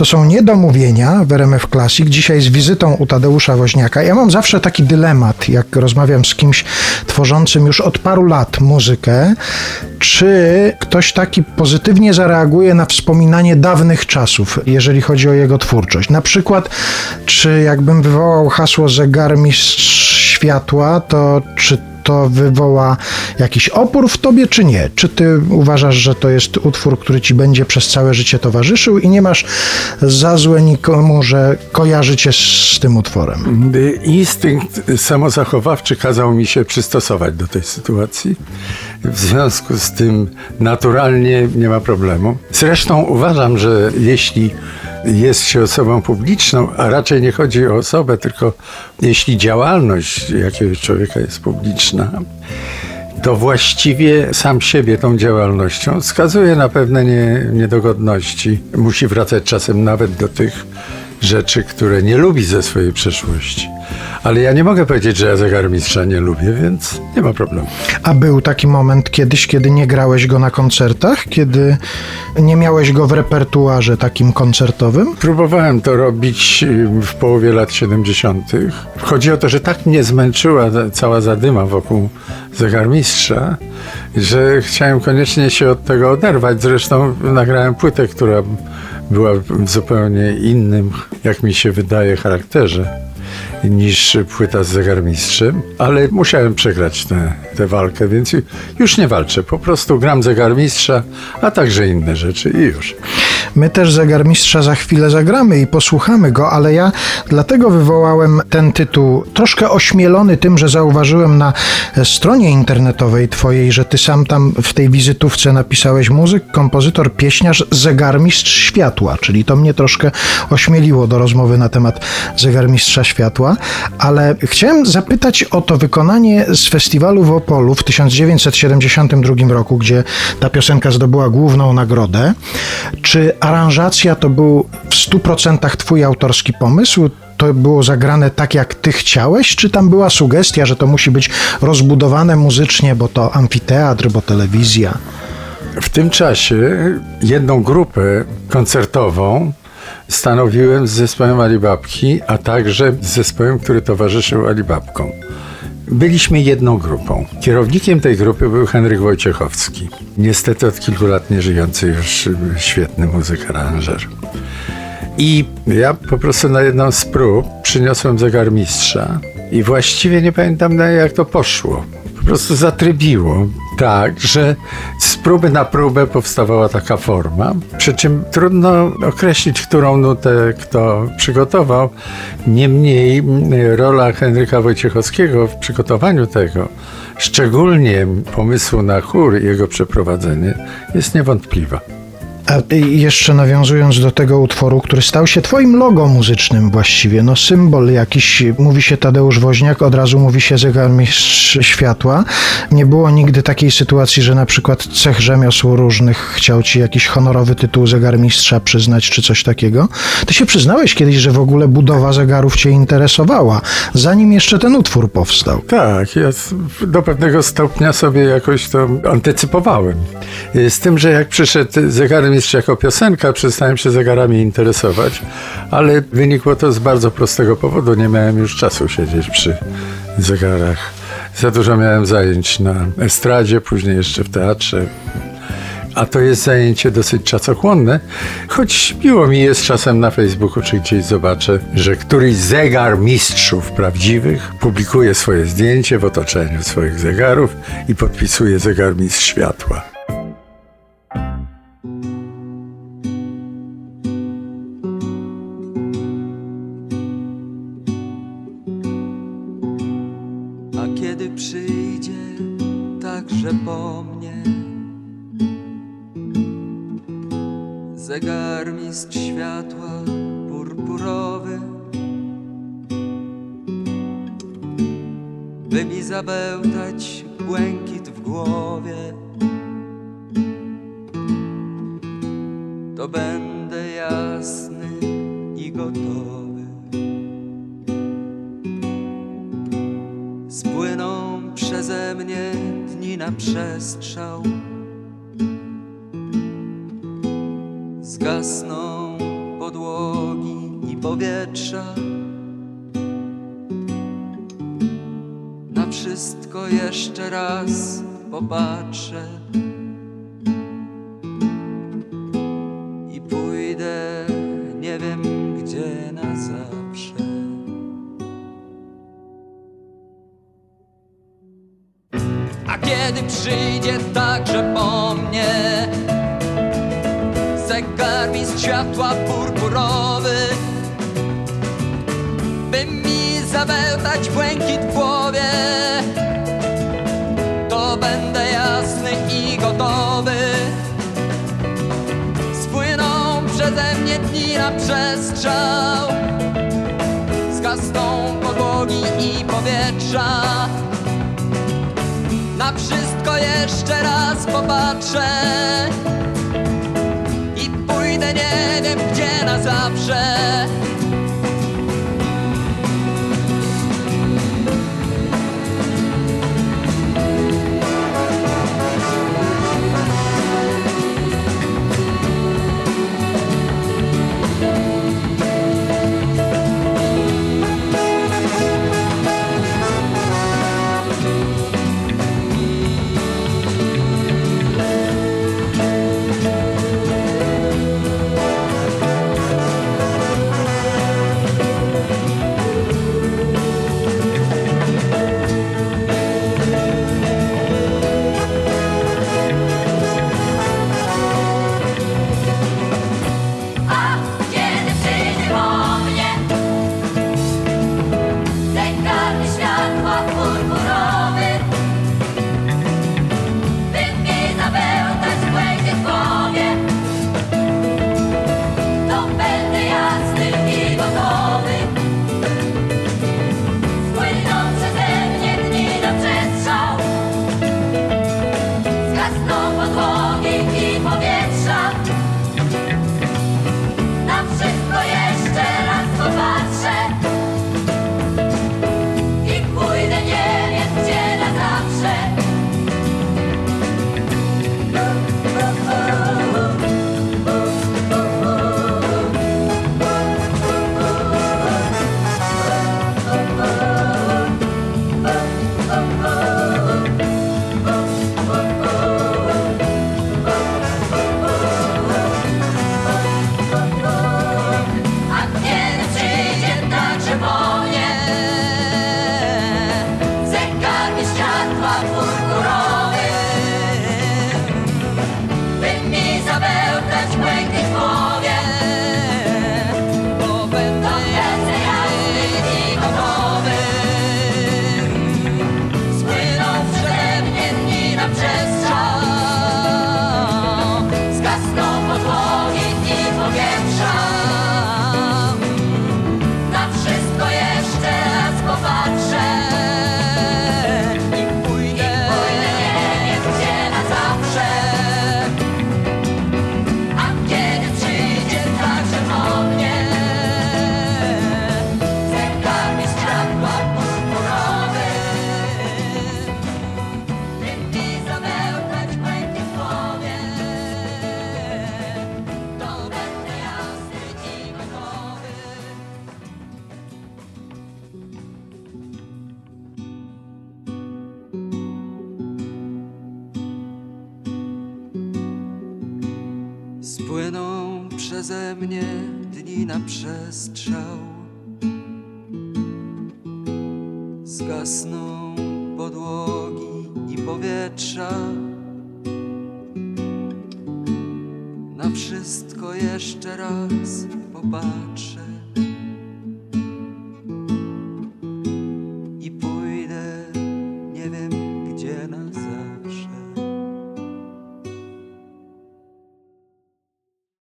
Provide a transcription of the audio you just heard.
To są niedomówienia w RMF Classic. Dzisiaj z wizytą u Tadeusza Woźniaka. Ja mam zawsze taki dylemat, jak rozmawiam z kimś tworzącym już od paru lat muzykę, czy ktoś taki pozytywnie zareaguje na wspominanie dawnych czasów, jeżeli chodzi o jego twórczość. Na przykład, czy jakbym wywołał hasło zegarmistrz światła, to czy to wywoła jakiś opór w tobie, czy nie? Czy ty uważasz, że to jest utwór, który ci będzie przez całe życie towarzyszył i nie masz za złe nikomu, że kojarzy cię z tym utworem? Instynkt samozachowawczy kazał mi się przystosować do tej sytuacji. W związku z tym naturalnie nie ma problemu. Zresztą uważam, że jeśli jest się osobą publiczną, a raczej nie chodzi o osobę, tylko jeśli działalność jakiegoś człowieka jest publiczna, to właściwie sam siebie tą działalnością skazuje na pewne nie, niedogodności. Musi wracać czasem nawet do tych rzeczy, które nie lubi ze swojej przeszłości. Ale ja nie mogę powiedzieć, że ja zegarmistrza nie lubię, więc nie ma problemu. A był taki moment kiedyś, kiedy nie grałeś go na koncertach? Kiedy nie miałeś go w repertuarze takim koncertowym? Próbowałem to robić y, w połowie lat 70. Chodzi o to, że tak mnie zmęczyła cała zadyma wokół zegarmistrza, że chciałem koniecznie się od tego oderwać. Zresztą nagrałem płytę, która była w zupełnie innym, jak mi się wydaje, charakterze niż płyta z zegarmistrzem, ale musiałem przegrać tę walkę, więc już nie walczę. Po prostu gram zegarmistrza, a także inne rzeczy i już. My też zegarmistrza za chwilę zagramy i posłuchamy go, ale ja dlatego wywołałem ten tytuł troszkę ośmielony tym, że zauważyłem na stronie internetowej twojej, że ty sam tam w tej wizytówce napisałeś muzyk, kompozytor, pieśniarz, zegarmistrz światła, czyli to mnie troszkę ośmieliło do rozmowy na temat zegarmistrza światła, ale chciałem zapytać o to wykonanie z festiwalu w Opolu w 1972 roku, gdzie ta piosenka zdobyła główną nagrodę. Czy aranżacja to był w 100% twój autorski pomysł? to było zagrane tak, jak ty chciałeś, czy tam była sugestia, że to musi być rozbudowane muzycznie, bo to amfiteatr, bo telewizja? W tym czasie jedną grupę koncertową stanowiłem z zespołem Alibabki, a także z zespołem, który towarzyszył Alibabkom. Byliśmy jedną grupą. Kierownikiem tej grupy był Henryk Wojciechowski. Niestety od kilku lat nie żyjący już świetny muzyk aranżer. I ja po prostu na jedną z prób przyniosłem zegarmistrza i właściwie nie pamiętam jak to poszło. Prostu zatrybiło tak, że z próby na próbę powstawała taka forma. Przy czym trudno określić, którą nutę kto przygotował. Niemniej rola Henryka Wojciechowskiego w przygotowaniu tego, szczególnie pomysłu na chór i jego przeprowadzenie, jest niewątpliwa. A jeszcze nawiązując do tego utworu, który stał się twoim logo muzycznym właściwie, no symbol jakiś, mówi się Tadeusz Woźniak, od razu mówi się zegarmistrz światła. Nie było nigdy takiej sytuacji, że na przykład cech rzemiosł różnych chciał ci jakiś honorowy tytuł zegarmistrza przyznać, czy coś takiego. Ty się przyznałeś kiedyś, że w ogóle budowa zegarów cię interesowała, zanim jeszcze ten utwór powstał. Tak, ja do pewnego stopnia sobie jakoś to antycypowałem. Z tym, że jak przyszedł zegarmistrz jeszcze jako piosenka przestałem się zegarami interesować, ale wynikło to z bardzo prostego powodu. Nie miałem już czasu siedzieć przy zegarach. Za dużo miałem zajęć na estradzie, później jeszcze w teatrze. A to jest zajęcie dosyć czasochłonne, choć miło mi jest czasem na Facebooku czy gdzieś zobaczę, że któryś zegar mistrzów prawdziwych publikuje swoje zdjęcie w otoczeniu swoich zegarów i podpisuje zegar mistrz światła. Zegarmistrz światła purpurowy. By mi zabełtać błękit w głowie to będę jasny i gotowy. Spłyną przeze mnie dni na przestrzał Podłoże podłogi i powietrza. Na wszystko jeszcze raz popatrzę i pójdę nie wiem gdzie na zawsze. A kiedy przyjdzie także po mnie światła purpurowy By mi zawełtać błękit w głowie. To będę jasny i gotowy. Spłyną przeze mnie dni na przestrzał Zgasną podłogi i powietrza. Na wszystko jeszcze raz popatrzę na dni na przestrzał Spłyną przeze mnie dni na przestrzał. Zgasną podłogi i powietrza. Na wszystko jeszcze raz popatrzę